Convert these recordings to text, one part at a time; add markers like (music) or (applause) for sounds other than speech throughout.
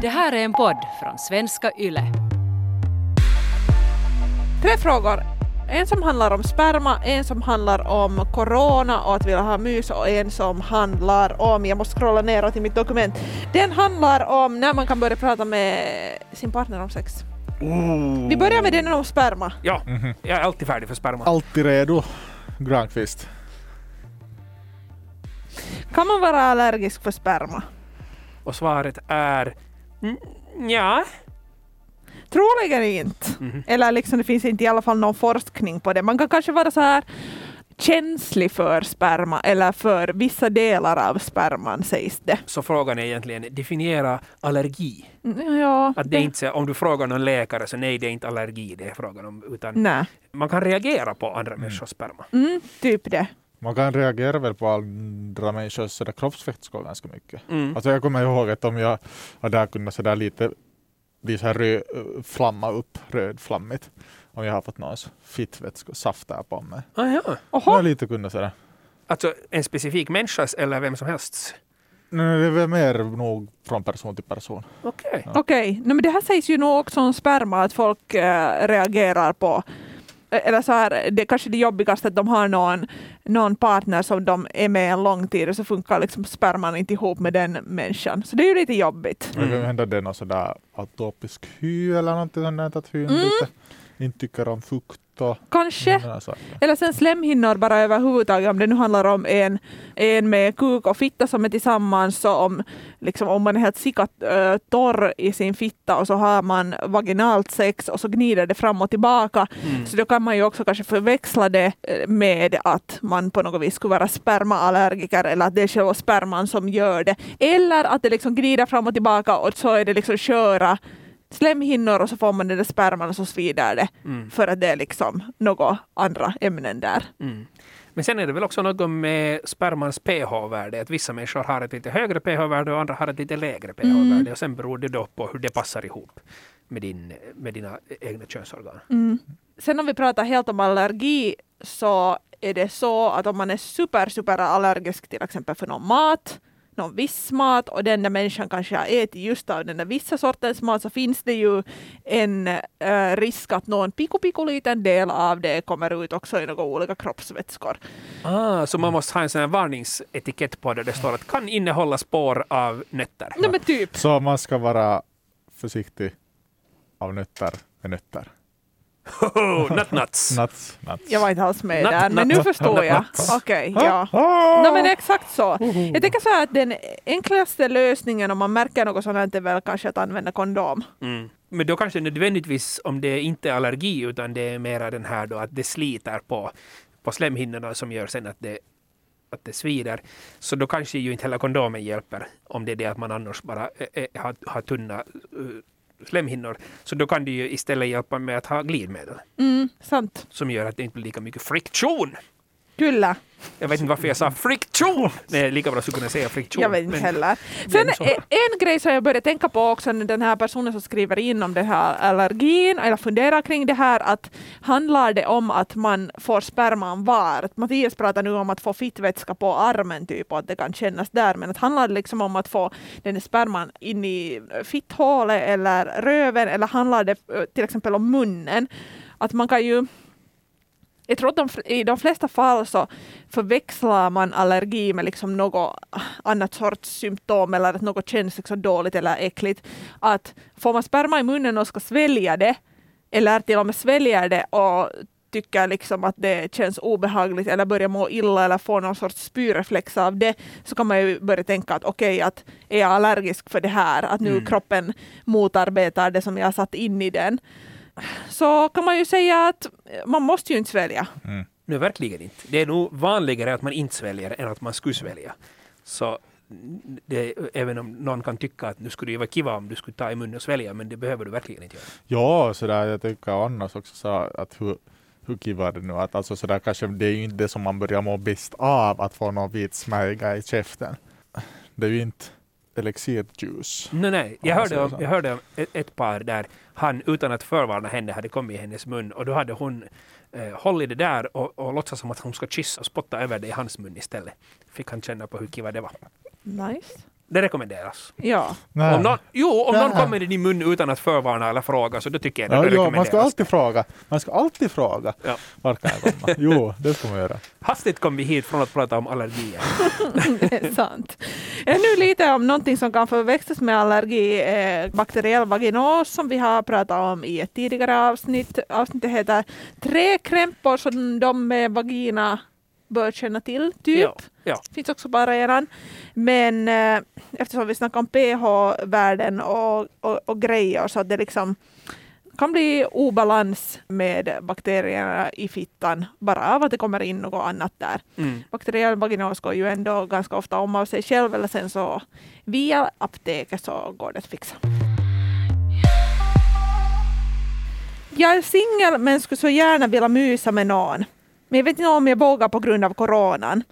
Det här är en podd från svenska YLE. Tre frågor. En som handlar om sperma, en som handlar om corona och att vilja ha mys och en som handlar om, jag måste scrolla neråt i mitt dokument, den handlar om när man kan börja prata med sin partner om sex. Oh. Vi börjar med den om sperma. Ja, jag är alltid färdig för sperma. Alltid redo. Granqvist. Kan man vara allergisk för sperma? Och svaret är mm, ja. Troligen inte. Mhm. Eller liksom det finns inte i alla fall någon forskning på det. Man kan kanske vara så här känslig för sperma eller för vissa delar av sperman sägs det. Så frågan är egentligen definiera allergi. Mm, Ja, Att det är inte om du frågar någon läkare så nej, det är inte allergi det är frågan om. Utan Nej, man kan reagera på andra människors sperma. mm, typ det. Man kan reagera väl på andra människors sådär kroppsvätskor ganska mycket. Mm. Alltså jag kommer ihåg att om jag hade kunnat sådär lite bli så här röd, flamma upp, rödflammigt. Om jag har fått någon fittvätskor, saft där på mig. Ah, ja. Jag Oho, har lite kunnat sådär. Alltså en specifik människas eller vem som helst? Nej, det är väl mer nog från person till person. Okej. Ja. okej. Nej, men det här sägs ju nog också om sperma, att folk eh, reagerar på eller så här, det är kanske det jobbigaste att de har någon, någon partner som de är med en lång tid och så funkar liksom sperman inte ihop med den människan. Så det är ju lite jobbigt. Kan Mm. hända det någon sådär atopisk hy eller någonting sånt där, att hyn Mm. inte tycker om fukt och Kanske. Eller sen slemhinnor bara överhuvudtaget, om det nu handlar om en, en med kuk och fitta som är tillsammans, så om, liksom, om man är helt sikat äh, torr i sin fitta och så har man vaginalt sex och så gnider det fram och tillbaka, Mm. så då kan man ju också kanske förväxla det med att man på något vis skulle vara spermaallergiker eller att det är själva sperman som gör det. Eller att det liksom glider fram och tillbaka och så är det liksom köra slemhinnor och så får man den där sperman och så svider det Mm. för att det är liksom några andra ämnen där. Mm. Men sen är det väl också något med spermans pH-värde. Att vissa människor har ett lite högre pH-värde och andra har ett lite lägre pH-värde. Mm. Och sen beror det då på hur det passar ihop med, din, med dina egna könsorgan. Mm. Sen om vi pratar helt om allergi så är det så att om man är super, super allergisk till exempel för någon mat, någon viss mat och den där människan kanske har ätit just av den där vissa sortens mat så finns det ju en eh, risk att någon pico, pico liten del av det kommer ut också i några olika kroppsvätskor. Ah, så man måste ha en sån här varningsetikett på det. Det står att kan innehålla spår av nötter. Nej men typ. Så man ska vara försiktig av nötter med nötter. Hoho, nut nuts! (laughs) Nuts, nuts. Jag var inte alls med Natt, där, men nu förstår jag. Okej, ja. Ah! No, men exakt så. Jag tänker så här att den enklaste lösningen om man märker något sånt här är väl kanske att använda kondom. Mm. Men då kanske nödvändigtvis om det inte är allergi utan det är mera den här då att det sliter på, på slemhinnorna som gör sen att det, att det svider. Så då kanske ju inte heller kondomen hjälper om det är det att man annars bara ä, ä, har, har tunna uh, slemhinnor. Så då kan det ju istället hjälpa med att ha glidmedel Mm, sant. som gör att det inte blir lika mycket friktion. Kyllä. Jag vet inte varför jag sa friktion. Nej, lika bra skulle kunna säga friktion. Jag vet inte heller. Sen så. en, grej som jag började tänka på också, när den här personen som skriver in om den här allergin, eller funderar kring det här, att handlar det om att man får sperman var? Att Mattias pratar nu om att få fittvätska på armen typ och att det kan kännas där, men att handlar det liksom om att få den sperman in i fitthålet eller röven, eller handlar det eh, till exempel om munnen? Att man kan ju jag tror att de, i de flesta fall så förväxlar man allergi med liksom något annat sorts symptom eller att något känns liksom dåligt eller äckligt. Att får man sperma i munnen och ska svälja det eller till och med sväljer det och tycker liksom att det känns obehagligt eller börjar må illa eller får någon sorts spyreflex av det så kan man ju börja tänka att okej, att är jag allergisk för det här? Att nu Mm. kroppen motarbetar det som jag har satt in i den. Så kan man ju säga att man måste ju inte svälja. Mm. Nu verkligen inte. Det är nog vanligare att man inte sväljer än att man skulle svälja. Så det, även om någon kan tycka att nu skulle det vara kiva om du skulle ta i munnen och svälja, men det behöver du verkligen inte göra. Ja, sådär, jag tänker annars också så att hur, hur kiva är det nu att alltså sådär kanske det är ju inte det som man börjar må bäst av att få någon vit smärga i käften. Det är ju inte elixirjuice. Nej, nej. Jag Ja, hörde om, jag hörde om ett, ett par där han utan att förvarna henne hade kommit i hennes mun och då hade hon eh, hållit det där och, och låtsas som att hon ska kyssa och spotta över det i hans mun istället. Fick han känna på hur kiva det var. Nice. Det rekommenderas. Ja. Nej. Om någon, jo, om någon kommer i din mun utan att förvarna eller fråga så då tycker jag det Ja, bör jo, man rekommenderas. ska alltid fråga. Man ska alltid fråga. Ja. Vart kan jag komma? Jo, det ska man göra. Hastigt kom vi hit från att prata om allergier. (laughs) Det är sant. Ännu lite om någonting som kan förväxlas med allergi, eh, bakteriell vaginos som vi har pratat om i ett tidigare avsnitt. Avsnittet heter Tre krämpor som de med vagina bör känna till, typ. Ja, ja. Finns också på arenan. Men eh, eftersom vi snackar om pH-värden och, och, och grejer så att det liksom kan bli obalans med bakterierna i fittan bara av att det kommer in något annat där. Mm. Bakteriell vaginos går ju ändå ganska ofta om av sig själv eller sen så via apoteket så går det att fixa. Jag är singel men skulle så gärna vilja mysa med någon. Men jag vet inte om jag vågar på grund av coronan.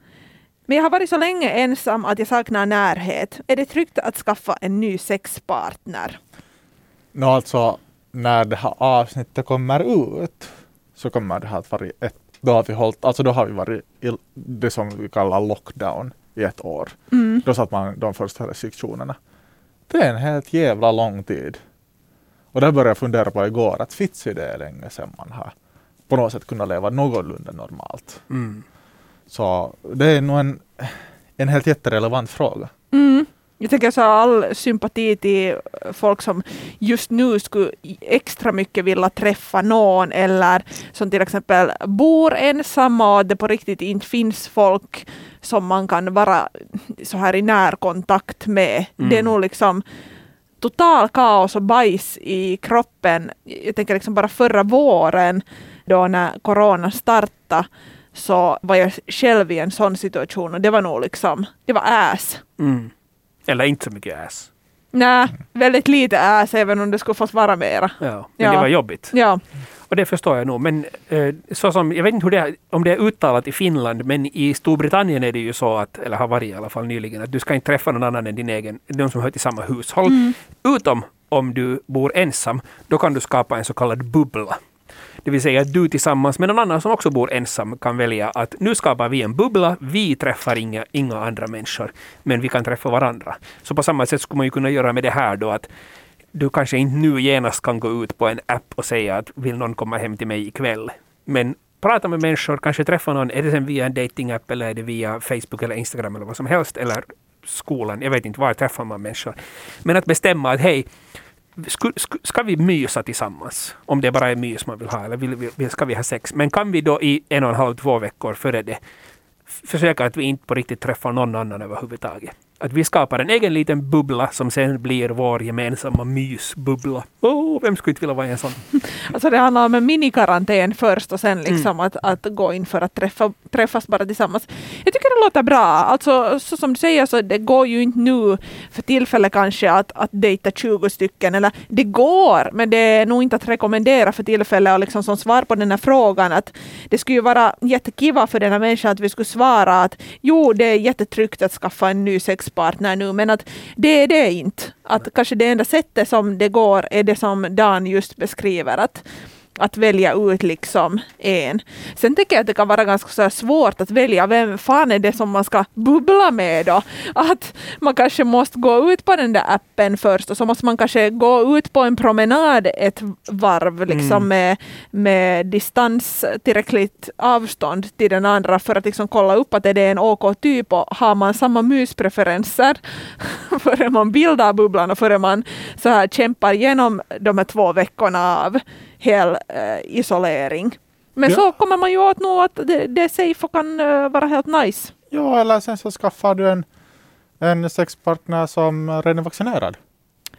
Men jag har varit så länge ensam att jag saknar närhet. Är det tryggt att skaffa en ny sexpartner? Nå alltså, när det här avsnittet kommer ut så kommer det här att vara ett, då har vi hållit, alltså då har vi varit i det som vi kallar lockdown i ett år. Mm. Då satt man de första restriktionerna. Det är en helt jävla lång tid. Och där började jag fundera på igår att fits är det länge sedan man har på något sätt kunnat leva någorlunda normalt. Mm. Så det är nog en, en helt jätterelevant fråga. Mm. Jag tänker så all sympati till folk som just nu skulle extra mycket vilja träffa någon eller som till exempel bor ensamma och det på riktigt inte finns folk som man kan vara så här i närkontakt med. Mm. Det är nog liksom total kaos och bajs i kroppen. Jag tänker liksom bara förra våren då när corona startade så var jag själv i en sån situation och det var nog liksom, det var ass. Mm. Eller inte så mycket ass. Nej, väldigt lite ass även om det skulle fått vara mera. Ja. Men Ja. det var jobbigt. Ja, Och det förstår jag nog. Men eh, så som, jag vet inte hur det är, om det är uttalat i Finland, men i Storbritannien är det ju så att, eller har varit i alla fall nyligen, att du ska inte träffa någon annan än din egen, de som hör till samma hushåll. Utom om du bor ensam, då kan du skapa en så kallad bubbla. Det vill säga att du tillsammans med någon annan som också bor ensam kan välja att nu skapar vi en bubbla, vi träffar inga, inga andra människor, men vi kan träffa varandra. Så på samma sätt skulle man ju kunna göra med det här då att du kanske inte nu genast kan gå ut på en app och säga att vill någon komma hem till mig ikväll. Men prata med människor, kanske träffa någon, är det sen via en datingapp eller är det via Facebook eller Instagram eller vad som helst eller skolan, jag vet inte var träffar man människor. Men att bestämma att hej, ska vi mysa tillsammans? Om det bara är mys man vill ha eller vill, vill, ska vi ha sex? Men kan vi då i en och en halv, två veckor före det försöka att vi inte på riktigt träffar någon annan överhuvudtaget? Att vi skapar en egen liten bubbla som sen blir vår gemensamma mysbubbla. Oh, vem skulle inte vilja vara i en sån? (laughs) alltså det handlar om en minikarantän först och sen liksom att, att gå in för att träffa, träffas bara tillsammans. Jag det låter bra. Alltså så som du säger så det går ju inte nu för tillfället kanske att, att dejta 20 stycken eller det går men det är nog inte att rekommendera för tillfället och liksom som svar på den här frågan att det skulle ju vara jättekiva för den här människan att vi skulle svara att jo det är jättetryggt att skaffa en ny sexpartner nu men att det är det inte. Att kanske det enda sättet som det går är det som Dan just beskriver att att välja ut liksom en. Sen tycker jag att det kan vara ganska svårt att välja vem fan är det som man ska bubbla med då. Att man kanske måste gå ut på den där appen först och så måste man kanske gå ut på en promenad ett varv liksom Mm. med, med distans, tillräckligt avstånd till den andra för att liksom kolla upp att är det en OK typ och har man samma myspreferenser (laughs) före man bildar bubblan och före man så här kämpar igenom de här två veckorna av hel eh, isolering. Men Ja. så kommer man ju åt nog att det, det är safe och kan eh, vara helt nice. Ja, eller sen så skaffar du en, en sexpartner som redan är vaccinerad.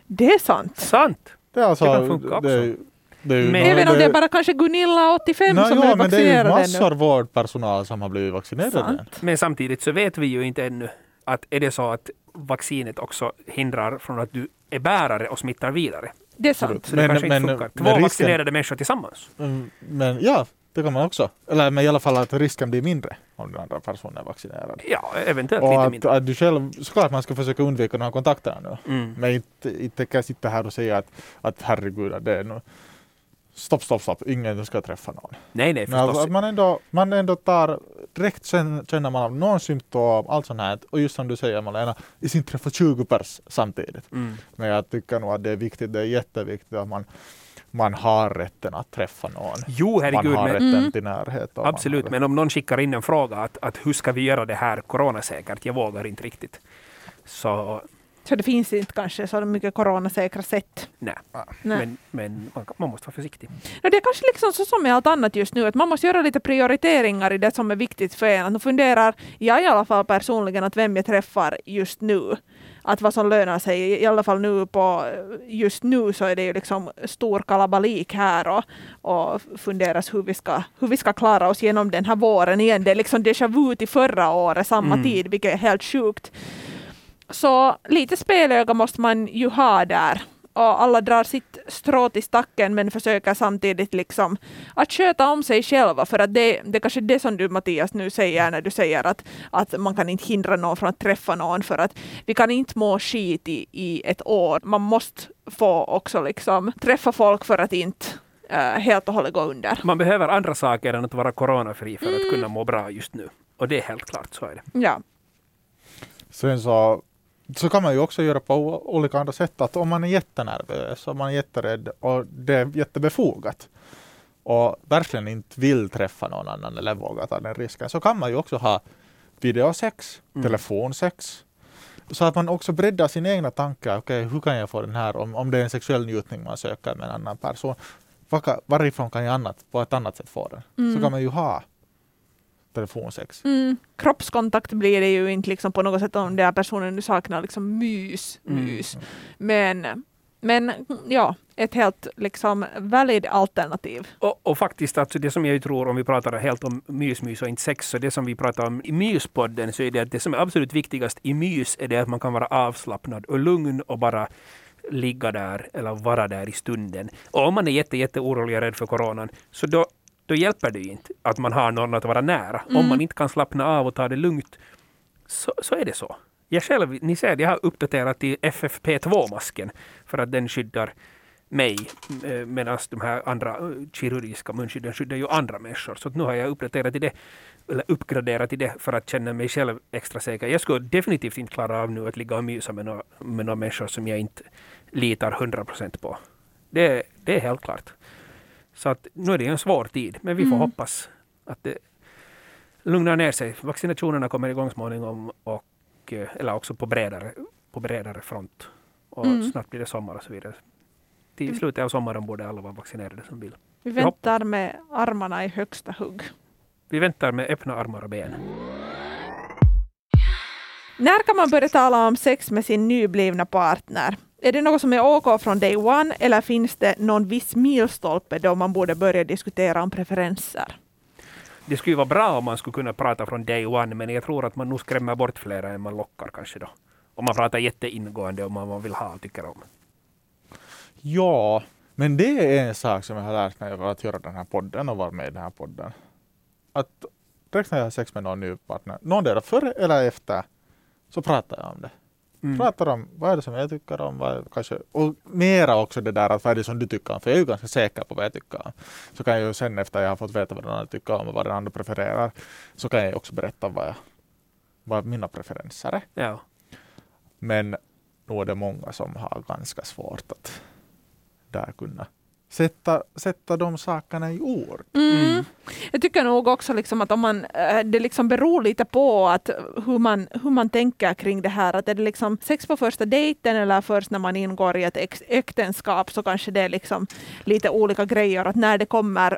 Det är sant. Sant! Det är alltså... Det kan funka också. Det, det Men- nå- Även om det är bara kanske Gunilla 85 Nå, som ja, är men det är ju vaccinerad massor ännu. vårdpersonal som har blivit vaccinerade. Sant. Men samtidigt så vet vi ju inte ännu att är det så att vaccinet också hindrar från att du är bärare och smittar vidare. Det är sant. Så det Men- kanske inte men- funkar. Två men risken- vaccinerade människor tillsammans. Mm, Men ja, det kan man också. Eller men i alla fall att risken blir mindre om den andra personen är vaccinerad. Ja, eventuellt Och lite att, mindre. att du själv, såklart man ska försöka undvika några kontakter nu. Mm. Men inte, inte kan jag sitta här och säga att, att herregud, att det är nu Stopp, stopp, stopp, ingen ska träffa någon. Nej, nej, Men alltså, förstås. att man ändå, man ändå tar direkt känner, man av någon symptom, allt sånt här. Och just som du säger Malena, i sin träffa 20 pers samtidigt. Mm. Men jag tycker nog att det är viktigt, det är jätteviktigt att man, man har rätten att träffa någon. Jo, herregud, man har men, rätten Mm. till närhet. absolut. har- Men om någon skickar in en fråga att, att hur ska vi göra det här coronasäkert? Jag vågar inte riktigt. Så Så det finns inte kanske så mycket coronasäkra sätt. nej, Nej. men, men man, man måste vara försiktig. No, det är kanske liksom så som med allt annat just nu, att man måste göra lite prioriteringar i det som är viktigt för en. Att man funderar, jag i alla fall personligen, att vem jag träffar just nu. Att vad som lönar sig, i alla fall nu på, just nu så är det ju liksom stor kalabalik här och, och funderas hur vi, ska, hur vi ska klara oss genom den här våren igen. Det är liksom déjà vu till förra året, samma Mm. tid, vilket är helt sjukt. Så lite spelöga måste man ju ha där. Och alla drar sitt strå till stacken men försöker samtidigt liksom att sköta om sig själva. För att det, det är kanske det som du Mattias nu säger när du säger att, att man kan inte hindra någon från att träffa någon. För att vi kan inte må skit i, i ett år. Man måste få också liksom träffa folk för att inte eh, helt och hållet gå under. Man behöver andra saker än att vara coronafri för att kunna må bra just nu. Och det är helt klart, så är det. Ja. Sen så, så kan man ju också göra på olika andra sätt. Att om man är jättenervös och man är jätterädd och det är jättebefogat och verkligen inte vill träffa någon annan eller våga ta den risken så kan man ju också ha videosex, Mm. telefonsex. Så att man också breddar sina egna tankar. Okej, hur kan jag få den här om, om det är en sexuell njutning man söker med en annan person. Varifrån kan jag annat, på ett annat sätt få den? Mm. Så kan man ju ha telefonsex. Mm. Kroppskontakt blir det ju inte liksom på något sätt om den här personen nu saknar liksom mys. Mm. mys. Men, men ja, ett helt liksom valid alternativ. Och, och faktiskt, alltså det som jag tror, om vi pratar helt om mys-mys och inte sex, så det som vi pratar om i myspodden, så är det att det som är absolut viktigast i mys är det att man kan vara avslappnad och lugn och bara ligga där eller vara där i stunden. Och om man är jätte, jätte orolig och rädd för coronan, så då, då hjälper det ju inte att man har någon att vara nära. Om Mm. man inte kan slappna av och ta det lugnt, så, så är det så. Jag själv, ni ser, jag har uppdaterat till FFP2-masken för att den skyddar mig eh, medan de här andra eh, kirurgiska munskydden skyddar ju andra människor. Så nu har jag uppdaterat till det, eller uppgraderat till det för att känna mig själv extra säker. Jag skulle definitivt inte klara av nu att ligga och mysa med några, med några människor som jag inte litar 100% på. Det, det är helt klart. Så att nu är det en svår tid, men vi får Mm. hoppas att det lugnar ner sig. Vaccinationerna kommer igång småningom, och, eh, eller också på bredare, på bredare front. Och Mm. snart blir det sommar och så vidare. Till slutet av sommaren borde alla vara vaccinerade som vill. Vi väntar med armarna i högsta hugg. Vi väntar med öppna armar och ben. När kan man börja tala om sex med sin nyblivna partner? Är det något som är OK från day one eller finns det någon viss milstolpe då man borde börja diskutera om preferenser? Det skulle ju vara bra om man skulle kunna prata från day one, men jag tror att man nog skrämmer bort flera än man lockar kanske då. Om man pratar jätteingående om vad man vill ha och tycker om. Ja, men det är en sak som jag har lärt mig av att göra den här podden och vara med i den här podden. Att direkt när jag har sex med någon ny partner, någon där före eller efter, så pratar jag om det. Mm. Pratar om vad är det som jag tycker om, vad kanske, och mera också det där att vad är det som du tycker om, för jag är ju ganska säker på vad jag tycker om. Så kan jag ju sen efter jag har fått veta vad den andra tycker om och vad den andra prefererar, så kan jag ju också berätta vad, jag, vad mina preferenser är. Ja. Men nu är det många som har ganska svårt att där kunna sätta, sätta de sakerna i ord. Mm. Jag tycker nog också liksom att om man, eh, det liksom beror lite på att hur, man, hur man tänker kring det här. Att är det liksom sex på första dejten eller först när man ingår i ett äktenskap så kanske det är liksom lite olika grejer. Att när det kommer,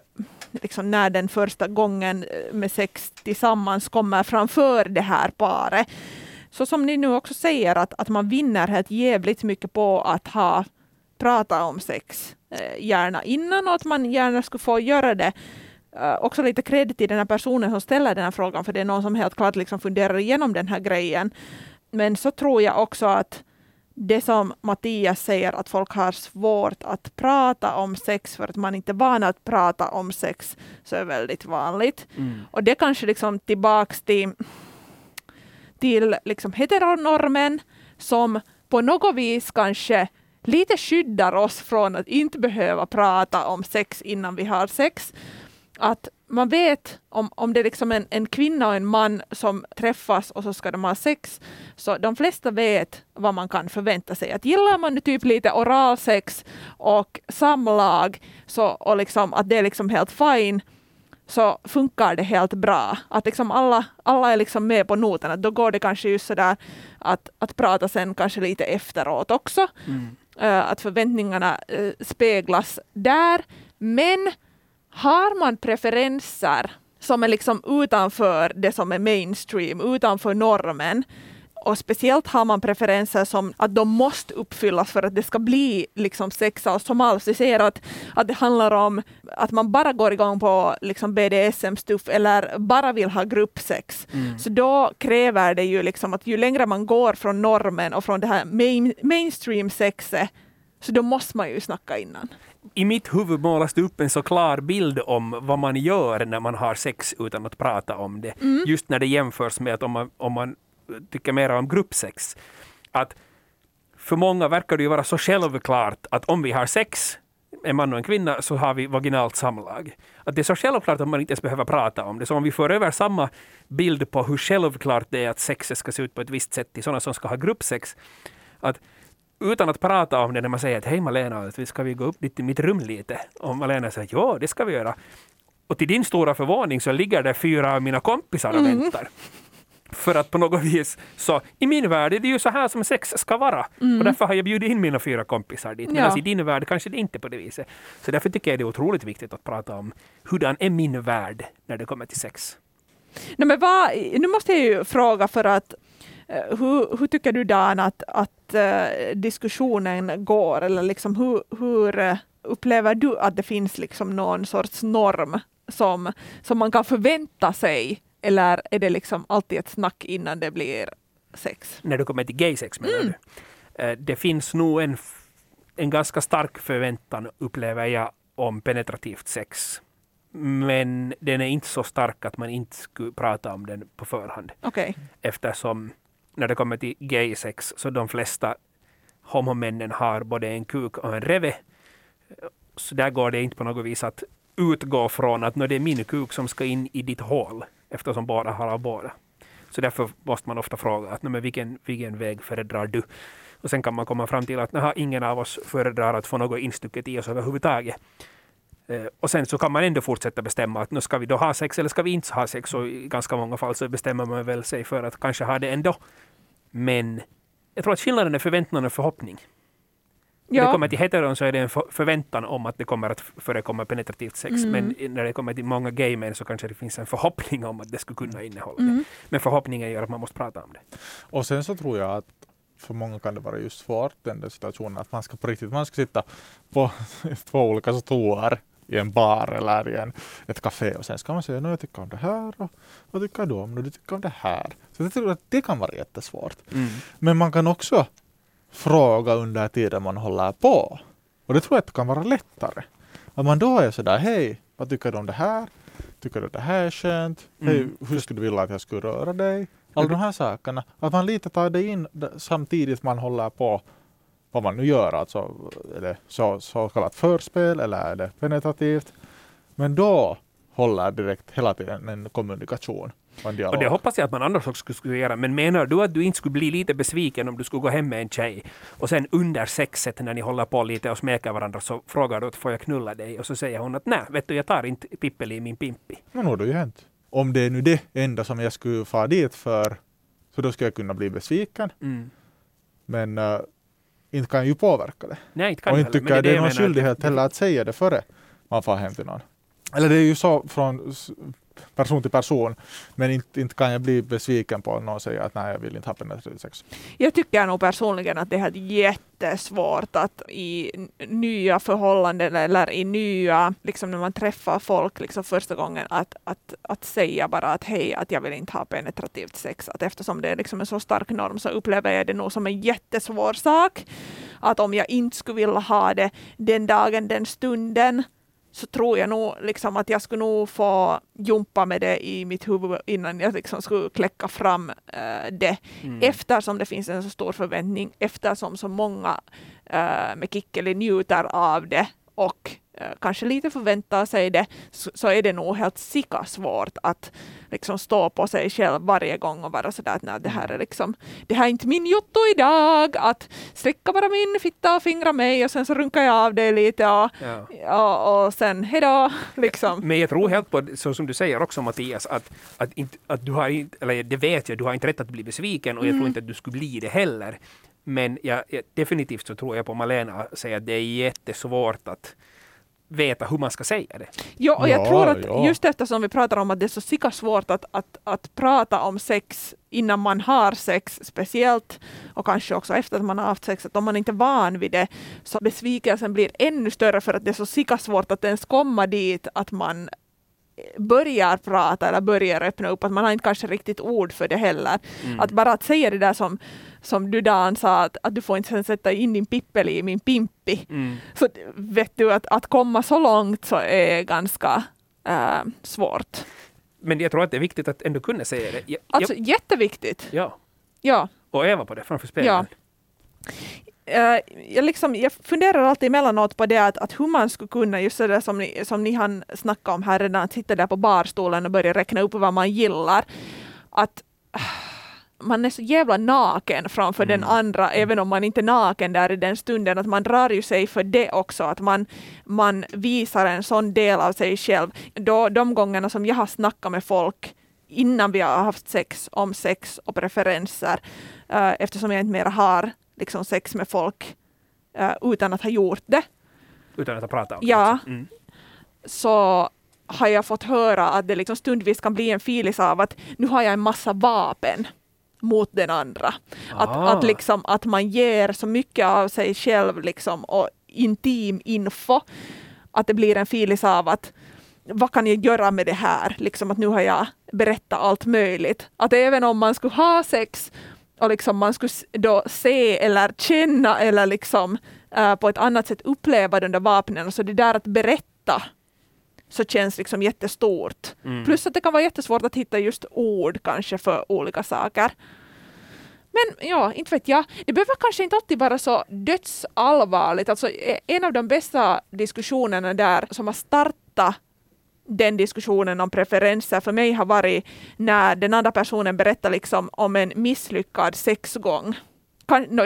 liksom när den första gången eh, med sex tillsammans kommer framför det här paret. Så som ni nu också säger att, att man vinner helt jävligt mycket på att ha prata om sex eh, gärna innan och att man gärna skulle få göra det. Eh, också lite cred till den här personen som ställer den här frågan för det är någon som helt klart liksom funderar igenom den här grejen. Men så tror jag också att det som Mattias säger att folk har svårt att prata om sex för att man inte är van att prata om sex så är väldigt vanligt. Mm. Och det kanske liksom tillbaks till, till liksom heteronormen som på något vis kanske lite skyddar oss från att inte behöva prata om sex innan vi har sex. att man vet om, om det är liksom en, en kvinna och en man som träffas och så ska de ha sex, så de flesta vet vad man kan förvänta sig. Att gillar man typ lite oralsex och samlag så, och liksom, att det är liksom helt fine, så funkar det helt bra. Att liksom alla, alla är liksom med på noterna, då går det kanske just sådär att, att prata sen kanske lite efteråt också. Mm. Eh, att förväntningarna eh, speglas där. Men har man preferenser som är liksom utanför det som är mainstream, utanför normen, och speciellt har man preferenser som att de måste uppfyllas för att det ska bli liksom sex och som alls. Vi ser att, att det handlar om att man bara går igång på liksom BDSM-stuff eller bara vill ha gruppsex. Mm. Så då kräver det ju liksom att ju längre man går från normen och från det här main, mainstream-sexet så då måste man ju snacka innan. I mitt huvud målas det upp en så klar bild om vad man gör när man har sex utan att prata om det. Mm. Just när det jämförs med att om man, om man tycker mer om gruppsex. Att för många verkar det ju vara så självklart att om vi har sex, en man och en kvinna, så har vi vaginalt samlag. Att det är så självklart att man inte ens behöver prata om det. Så om vi får över samma bild på hur självklart det är att sexet ska se ut på ett visst sätt till sådana som ska ha gruppsex. Att utan att prata om det när man säger att hej Malena, ska vi gå upp dit i mitt rum lite? Och Malena säger ja, det ska vi göra. Och till din stora förvåning så ligger det fyra av mina kompisar och Mm. väntar. För att på något vis, så i min värld är det ju så här som sex ska vara. Och därför har jag bjudit in mina fyra kompisar dit. Mm. Ja. i din värld kanske det inte är på det viset. Så därför tycker jag det är otroligt viktigt att prata om hurdan är min värld när det kommer till sex. Nej, men vad, nu måste jag ju fråga för att eh, hur, hur tycker du Dan att, att eh, diskussionen går? Eller liksom hur, hur eh, upplever du att det finns liksom någon sorts norm som, som man kan förvänta sig? Eller är det liksom alltid ett snack innan det blir sex? När det kommer till gaysex menar Mm. du? Eh, Det finns nog en, en ganska stark förväntan, upplever jag, om penetrativt sex. Men den är inte så stark att man inte skulle prata om den på förhand. Okej. eftersom när det kommer till gaysex så de flesta homomännen har både en kuk och en reve. Så där går det inte på något vis att utgå från att "Nå, det är min kuk som ska in i ditt hål eftersom båda har av båda. Så därför måste man ofta fråga att men vilken, vilken väg föredrar du? Och sen kan man komma fram till att ingen av oss föredrar att få något instucket i oss överhuvudtaget. Eh, Och sen så kan man ändå fortsätta bestämma att nu ska vi då ha sex eller ska vi inte ha sex. Och i ganska många fall så bestämmer man väl sig för att kanske ha det ändå. Men jag tror att skillnaden är förväntan och förhoppning. När det kommer till heteron så är det en för- förväntan om att det kommer att förekomma penetrativt sex. Mm. Men när det kommer till många gay män så kanske det finns en förhoppning om att det skulle kunna innehålla det. Mm. Men förhoppningen gör att man måste prata om det. Och sen så tror jag att för många kan det vara just svårt den där situationen att man ska på riktigt, man ska sitta på (laughs) två olika stolar i en bar eller i en, ett café och sen ska man säga, nu jag tycker om det här och vad tycker du om, nu du tycker om det här. Så jag tror att det kan vara jättesvårt. Men man kan också fråga under tiden man håller på. Och det tror jag att det kan vara lättare. Att man då är sådär, hej, vad tycker du om det här? Tycker du det här är skönt? Hej, Mm. hur skulle du vilja att jag skulle röra dig? Alla de här sakerna. Att man lite tar det in samtidigt man håller på vad man nu gör. Alltså, är det så, så kallat förspel eller är det penetrativt? Men då håller direkt hela tiden en kommunikation och det hoppas jag att man annars också skulle göra. Men menar du att du inte skulle bli lite besviken om du skulle gå hem med en tjej och sen under sexet när ni håller på lite och smeker varandra så frågar du att får jag knulla dig? Och så säger hon att nej, vet du jag tar inte pippel i min pimpi. Men nu har det ju hänt. Om det är nu det enda som jag skulle fara dit för, så då skulle jag kunna bli besviken. Mm. Men äh, inte kan jag ju påverka det. Nej, inte kan och inte tycker jag det är jag någon skyldighet det- heller att säga det före man far hem till någon. Eller det är ju så från person till person. Men inte, inte kan jag bli besviken på att någon säger att nej, jag vill inte ha penetrativt sex. Jag tycker nog personligen att det är jättesvårt att i nya förhållanden eller i nya, liksom när man träffar folk liksom första gången, att, att, att säga bara att hej, att jag vill inte ha penetrativt sex. Att eftersom det är liksom en så stark norm så upplever jag det nog som en jättesvår sak. Att om jag inte skulle vilja ha det den dagen, den stunden, så tror jag nog liksom att jag skulle nog få jumpa med det i mitt huvud innan jag liksom skulle kläcka fram eh, det. Mm. Eftersom det finns en så stor förväntning, eftersom så många eh, med Kikkeli njuter av det och kanske lite förväntar sig det, så, så är det nog helt sika svårt att liksom stå på sig själv varje gång och vara sådär att nej, det här är liksom, det här är inte min jotto idag, att sträcka bara min fitta och fingra mig och sen så runkar jag av det lite och, Ja. och, och sen hejdå, (laughs) liksom. Men jag tror helt på, så som du säger också Mattias, att, att, inte, att du har inte, eller det vet jag, du har inte rätt att bli besviken och jag tror inte att du skulle bli det heller. Men jag, jag, definitivt så tror jag på Malena säger att det är jättesvårt att veta hur man ska säga det. Jo, och jag Ja, tror att ja. just eftersom vi pratar om att det är så sika svårt att, att, att prata om sex innan man har sex speciellt och kanske också efter att man har haft sex, att om man inte är van vid det så besvikelsen blir ännu större för att det är så sika svårt att ens komma dit att man börjar prata eller börjar öppna upp, att man har inte kanske riktigt ord för det heller. Mm. Att bara att säga det där som, som du Dan sa, att, att du får inte sätta in din pippeli i min pimpi. Mm. Så vet du att, att komma så långt så är ganska äh, svårt. Men jag tror att det är viktigt att ändå kunna säga det. Ja, Alltså jätteviktigt. ja. Ja. och öva på det framför spegeln. Ja. Eh, jag, liksom, jag funderar alltid emellanåt på det att, att hur man skulle kunna, just det där som ni, som ni hann snacka om här redan, att sitta där på barstolen och börja räkna upp vad man gillar. Att ah, man är så jävla naken framför den andra, även om man inte är naken där i den stunden, att man drar ju sig för det också, att man, man visar en sån del av sig själv. Då, de gångerna som jag har snackat med folk innan vi har haft sex om sex och preferenser, eh, eftersom jag inte mer har liksom sex med folk eh, utan att ha gjort det, Utan att ha pratat om det. Ja. också. Mm. så har jag fått höra att det liksom stundvis kan bli en filis av att nu har jag en massa vapen mot den andra. Att, Ah. att, liksom, att man ger så mycket av sig själv liksom, och intim info att det blir en filis av att vad kan jag göra med det här? Liksom att nu har jag berättat allt möjligt. Att även om man skulle ha sex och liksom man skulle då se eller känna eller liksom eh, på ett annat sätt uppleva de där vapnen, så det där att berätta så känns liksom jättestort. Mm. Plus att det kan vara jättesvårt att hitta just ord kanske för olika saker. Men ja, inte vet jag. Det behöver kanske inte alltid vara så dödsallvarligt. Alltså, e- en av de bästa diskussionerna där som har startat den diskussionen om preferenser för mig har varit när den andra personen berättar liksom om en misslyckad sexgång.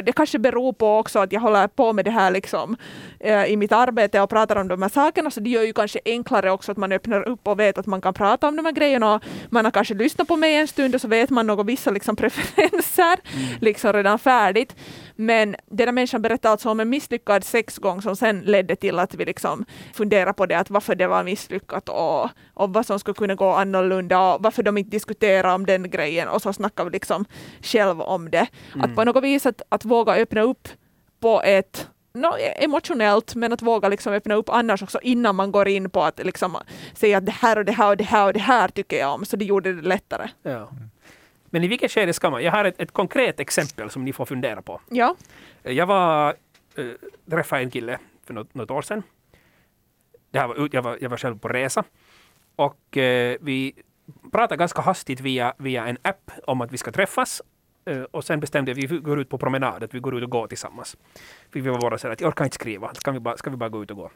Det kanske beror på också att jag håller på med det här liksom, eh, i mitt arbete och pratar om de här sakerna, så det gör ju kanske enklare också att man öppnar upp och vet att man kan prata om de här grejerna. Och man har kanske lyssnat på mig en stund och så vet man några vissa liksom, (laughs) preferenser liksom redan färdigt. Men den där människan berättade alltså om en misslyckad sexgång som sen ledde till att vi liksom funderade på det, att varför det var misslyckat och, och vad som skulle kunna gå annorlunda och varför de inte diskuterar om den grejen och så snackade vi liksom själv om det. Att på något vis att, att våga öppna upp på ett no, emotionellt, men att våga liksom öppna upp annars också innan man går in på att liksom säga att det här och det här och det här och det här tycker jag om, så det gjorde det lättare. Ja. Men i vilket skede ska man? Jag har ett, ett konkret exempel som ni får fundera på. Ja. Jag var, äh, träffade en kille för något, något år sedan. Det var, jag, var, jag var själv på resa. Och eh, vi pratade ganska hastigt via, via en app om att vi ska träffas. Eh, och sen bestämde vi att vi går ut på promenad, att vi går ut och går tillsammans. För vi var bara så att jag orkar inte skriva, ska vi, bara, ska vi bara gå ut och gå?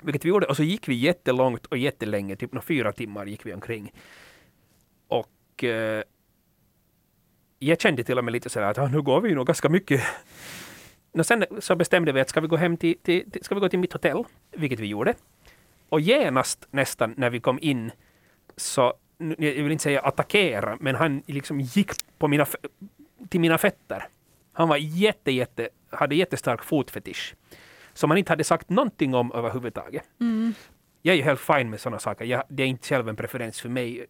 Vilket vi gjorde. Och så gick vi jättelångt och jättelänge, typ några fyra timmar gick vi omkring. Och eh, jag kände till och med lite sådär att ah, nu går vi nog ganska mycket. Och sen så bestämde vi att ska vi gå hem till, till, till, ska vi gå till mitt hotell, vilket vi gjorde. Och genast nästan när vi kom in så, jag vill inte säga attackera, men han liksom gick på mina, till mina fötter. Han var jätte, jätte, hade jättestark fotfetisch. Som han inte hade sagt någonting om överhuvudtaget. Jag är ju helt fine med sådana saker. Jag, det är inte själv en preferens för mig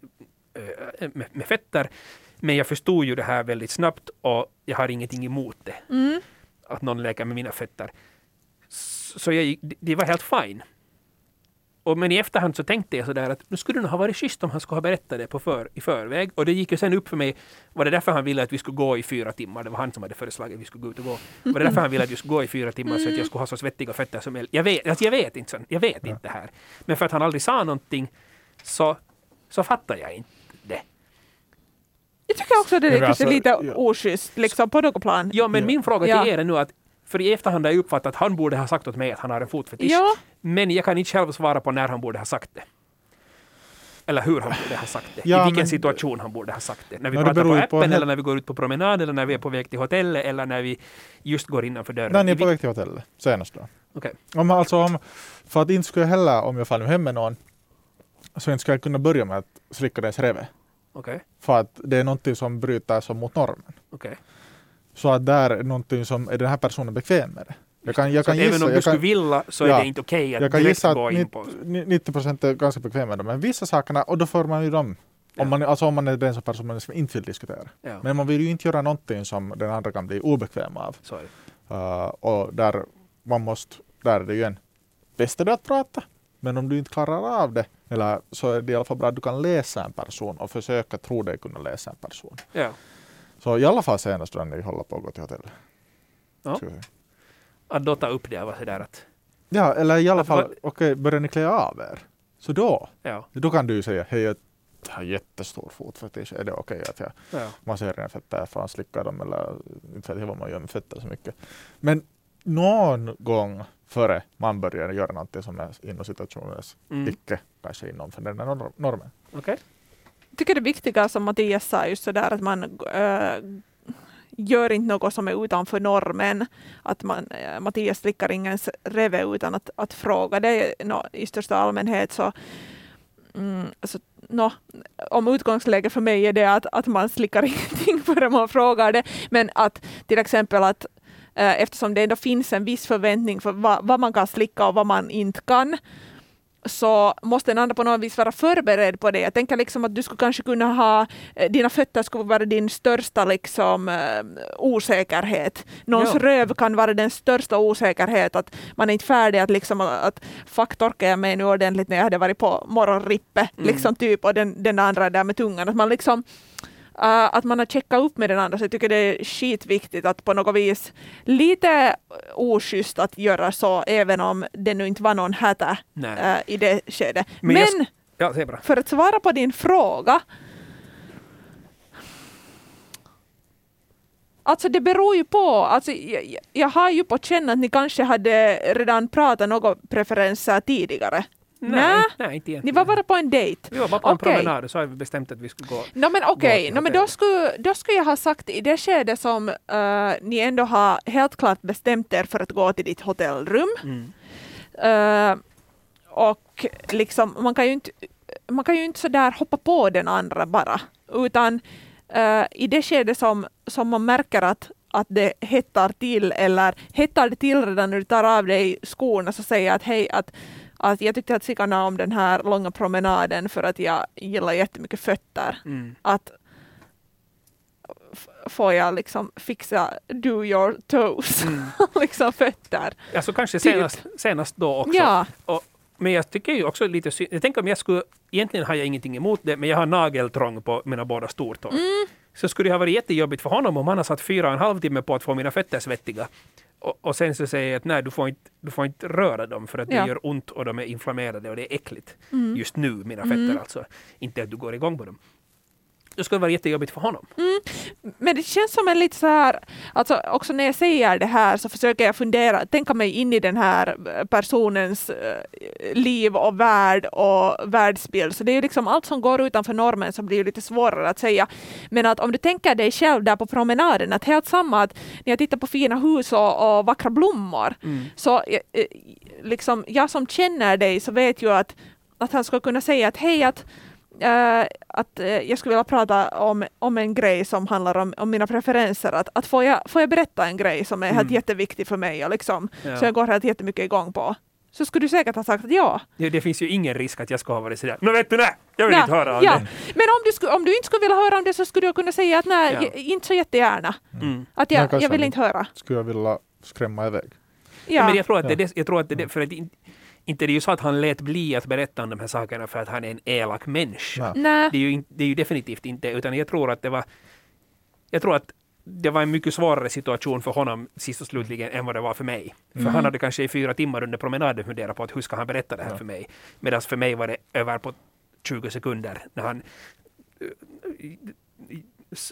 eh, med, med fötter. Men jag förstod ju det här väldigt snabbt och jag har ingenting emot det. Mm. Att någon leker med mina fötter. Så jag, det- var helt fine. Och men i efterhand så tänkte jag sådär att nu skulle det nog ha varit schysst om han skulle ha berättat det på för, i förväg. Och det gick ju sen upp för mig, var det därför han ville att vi skulle gå i fyra timmar? Det var han som hade föreslagit att vi skulle gå ut och gå. Var det därför han ville att vi skulle gå i fyra timmar så att jag skulle ha så svettiga fötter som möjligt? Jag vet, alltså jag vet inte, jag vet inte det här. Men för att han aldrig sa någonting så, så fattar jag inte tycker också att det är alltså, lite ja. oschysst liksom, på något plan. Ja, men Ja. min fråga till er är nu att För i efterhand har jag uppfattat att han borde ha sagt åt mig att han har en fotfetisch. Ja, Men jag kan inte själv svara på när han borde ha sagt det. Eller hur han borde ha sagt det. Ja, I vilken men- situation han borde ha sagt det. När vi pratar på appen på eller när vi går ut på promenad eller när vi är på väg till hotellet eller när vi just går innanför dörren. När ni är på väg till hotellet, senast då. Okej. Om, alltså, om, för att inte skulle jag heller, om jag faller hem med någon, så inte ska jag kunna börja med att slicka dess reve. Okej. För att det är någonting som bryter som mot normen. Okej. Så att där är någonting som, är den här personen bekväm med det? Jag kan, jag Så kan att även gissa, om du jag skulle kan, vilja så är Ja. det inte okej att jag kan direkt gissa gå in på... ni- 90 procent är ganska bekväma med det. Men vissa sakerna, och då får man ju dem. Ja. Om man, alltså om man är den som person man liksom inte vill diskutera. Ja, Men man vill ju inte göra någonting som den andra kan bli obekväm av. Uh, och där man måste, där är det ju en bäst är det att prata. Men om du inte klarar av det, eller så är det i alla fall bra att du kan läsa en person och försöka tro dig kunna läsa en person. Ja. Så i alla fall senast när ni håller på att gå till hotellet. Ja. Vi. Att då ta upp det var sådär att... Ja, eller i alla fall, okej, börjar ni klä av er? Så då, Ja. då kan du ju säga, hej jag har jättestor fotfetisch, är det okej att jag ja. masserar dina fötter för att slicka dem eller inte vet jag vad man gör med fötter så mycket. Men någon gång före man börjar göra någonting som är inom situationens Mm. icke kanske inom för den här normen. Okej. jag tycker det viktiga som Mattias sa, just sådär att man äh, gör inte något som är utanför normen. Att man, äh, Mattias slickar ingen s- reve utan att, att fråga. Det no, i största allmänhet så Mm, alltså, nå, om utgångsläget för mig är det att, att man slickar (laughs) ingenting förrän man frågar det. Men att till exempel att eftersom det ändå finns en viss förväntning för vad, vad man kan slicka och vad man inte kan så måste den andra på något vis vara förberedd på det. Jag tänker liksom att du skulle kanske kunna ha, eh, dina fötter skulle vara din största liksom, eh, osäkerhet. Någons Ja. röv kan vara den största osäkerhet, att man är inte färdig att liksom att fuck torkar jag mig nu ordentligt när jag hade varit på morgonrippe, Mm. liksom typ, och den, den andra där med tungan. Att man liksom att man har checkat upp med den andra, så jag tycker det är skitviktigt att på något vis lite oschysst att göra så, även om det nu inte var någon häta uh, i det skedet. Men Men, Ja, för att svara på din fråga, Alltså det beror ju på. Alltså, jag, jag- jag har ju på känn att ni kanske hade redan pratat några preferenser tidigare. Nej, nej, inte Ni egentligen. var bara på en dejt. Vi var bara på en promenad och så har vi bestämt att vi skulle gå. No, men okej, till no, men då, skulle, då skulle jag ha sagt i det skede som eh, ni ändå har helt klart bestämt er för att gå till ditt hotellrum. Mm. Eh, och liksom, man kan ju inte, man kan ju inte sådär hoppa på den andra bara. Utan eh, i det skede som, som man märker att, att det hettar till eller hettar det till redan när du tar av dig skorna så säger jag att hej, att, att jag tyckte att Sikana om den här långa promenaden för att jag gillar jättemycket fötter. Mm. Att får jag liksom fixa do your toes, Mm. (laughs) liksom fötter. Alltså kanske Typ. senast, senast då också. Ja, Men jag tycker ju också lite synd. Jag tänker om jag skulle, egentligen har jag ingenting emot det, men jag har nageltrång på mina båda stortår. Mm. Så skulle det ha varit jättejobbigt för honom om han har satt fyra och en halv timme på att få mina fötter svettiga. Och, och sen så säger jag att nej, du får inte, du får inte röra dem för att det Ja. gör ont och de är inflammerade och det är äckligt. Mm. Just nu, mina fötter Mm. alltså. Inte att du går igång på dem. Det skulle vara jättejobbigt för honom. Men det känns som en lite så här, alltså också när jag säger det här så försöker jag fundera, tänka mig in i den här personens eh, liv och värld och världsbild. Så det är ju liksom allt som går utanför normen som blir lite svårare att säga. Men att om du tänker dig själv där på promenaden, att helt samma att när jag tittar på fina hus och, och vackra blommor, så eh, eh, liksom jag som känner dig så vet ju att, att han ska kunna säga att hej att eh, att eh, jag skulle vilja prata om, om en grej som handlar om, om mina preferenser. Att, att får, jag, får jag berätta en grej som är helt Mm. jätteviktig för mig och liksom, Ja. så jag går helt jättemycket igång på. Så skulle du säkert ha sagt att ja. Ja, det finns ju ingen risk att jag ska ha varit sådär. Nå vet du, nej, jag vill ja, inte höra om ja. det. Men om du, skulle, om du inte skulle vilja höra om det så skulle du kunna säga att nej, Ja. inte så jättegärna. Mm. Att Men jag, jag vill inte höra. Skulle jag vilja skrämma iväg. Ja. Men jag tror att det, är Ja. det, jag tror att det, för att inte det är ju så att han lät bli att berätta om de här sakerna för att han är en elak människa. Nej. Nej. Det, är ju, in- det är ju definitivt inte, utan jag tror att det var jag tror att det var en mycket svårare situation för honom sist och slutligen än vad det var för mig. För Mm. han hade kanske i fyra timmar under promenaden funderat på att hur ska han berätta det här Ja. för mig. Medan för mig var det över på 20 sekunder när han s-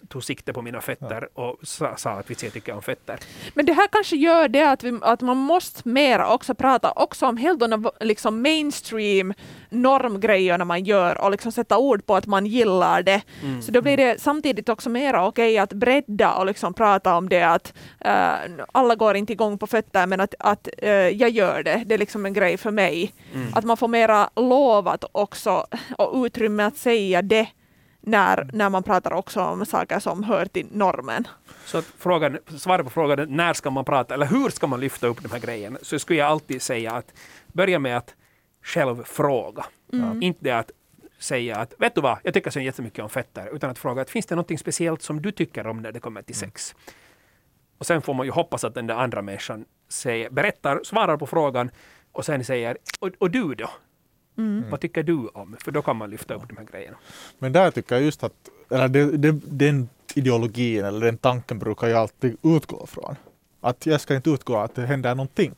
tog sikte på mina fötter och sa, sa att visst jag tycker om fötter. Men det här kanske gör det att, vi, att man måste mera också prata också om helt de liksom mainstream normgrejerna man gör och liksom sätta ord på att man gillar det. Mm. Så då blir det samtidigt också mera okej att bredda och liksom prata om det att eh, alla går inte igång på fötter men att, att eh, jag gör det. Det är liksom en grej för mig. Mm. Att man får mera lov att också och utrymme att säga det när, när man pratar också om saker som hör till normen. Så frågan, svaret på frågan är när ska man prata eller hur ska man lyfta upp de här grejerna så skulle jag alltid säga att börja med att själv fråga. Inte att säga att vet du vad, jag tycker så jättemycket om fötter utan att fråga att finns det något speciellt som du tycker om när det kommer till sex? Och sen får man ju hoppas att den där andra människan säger, berättar, svarar på frågan och sen säger och, och du då? Vad tycker du om? För då kan man lyfta upp de här grejerna. Men där tycker jag just att, eller det, det, den ideologin eller den tanken brukar jag alltid utgå från. Att jag ska inte utgå att det händer någonting.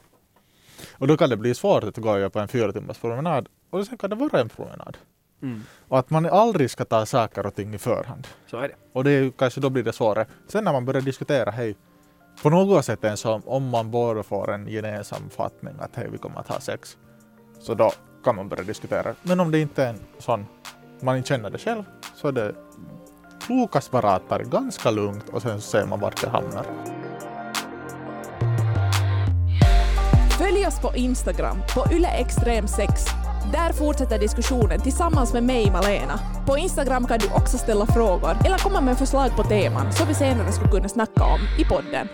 Och då kan det bli svårt att gå på en fyra timmars promenad och sen kan det vara en promenad. Mm. Och att man aldrig ska ta saker och ting i förhand. Så är det. Och det är kanske då blir det svårare. Sen när man börjar diskutera, hej, på något sätt ens om, om man båda får en gemensam fattning att hej, vi kommer att ha sex. Så då kan man börja diskutera. Men om det inte är en sån, man inte känner det själv, så är det klokast bara att ta det ganska lugnt och sen så ser man vart det hamnar. Följ oss på Instagram, på yleextrem6. Där fortsätter diskussionen tillsammans med mig, Malena. På Instagram kan du också ställa frågor eller komma med förslag på teman som vi senare skulle kunna snacka om i podden.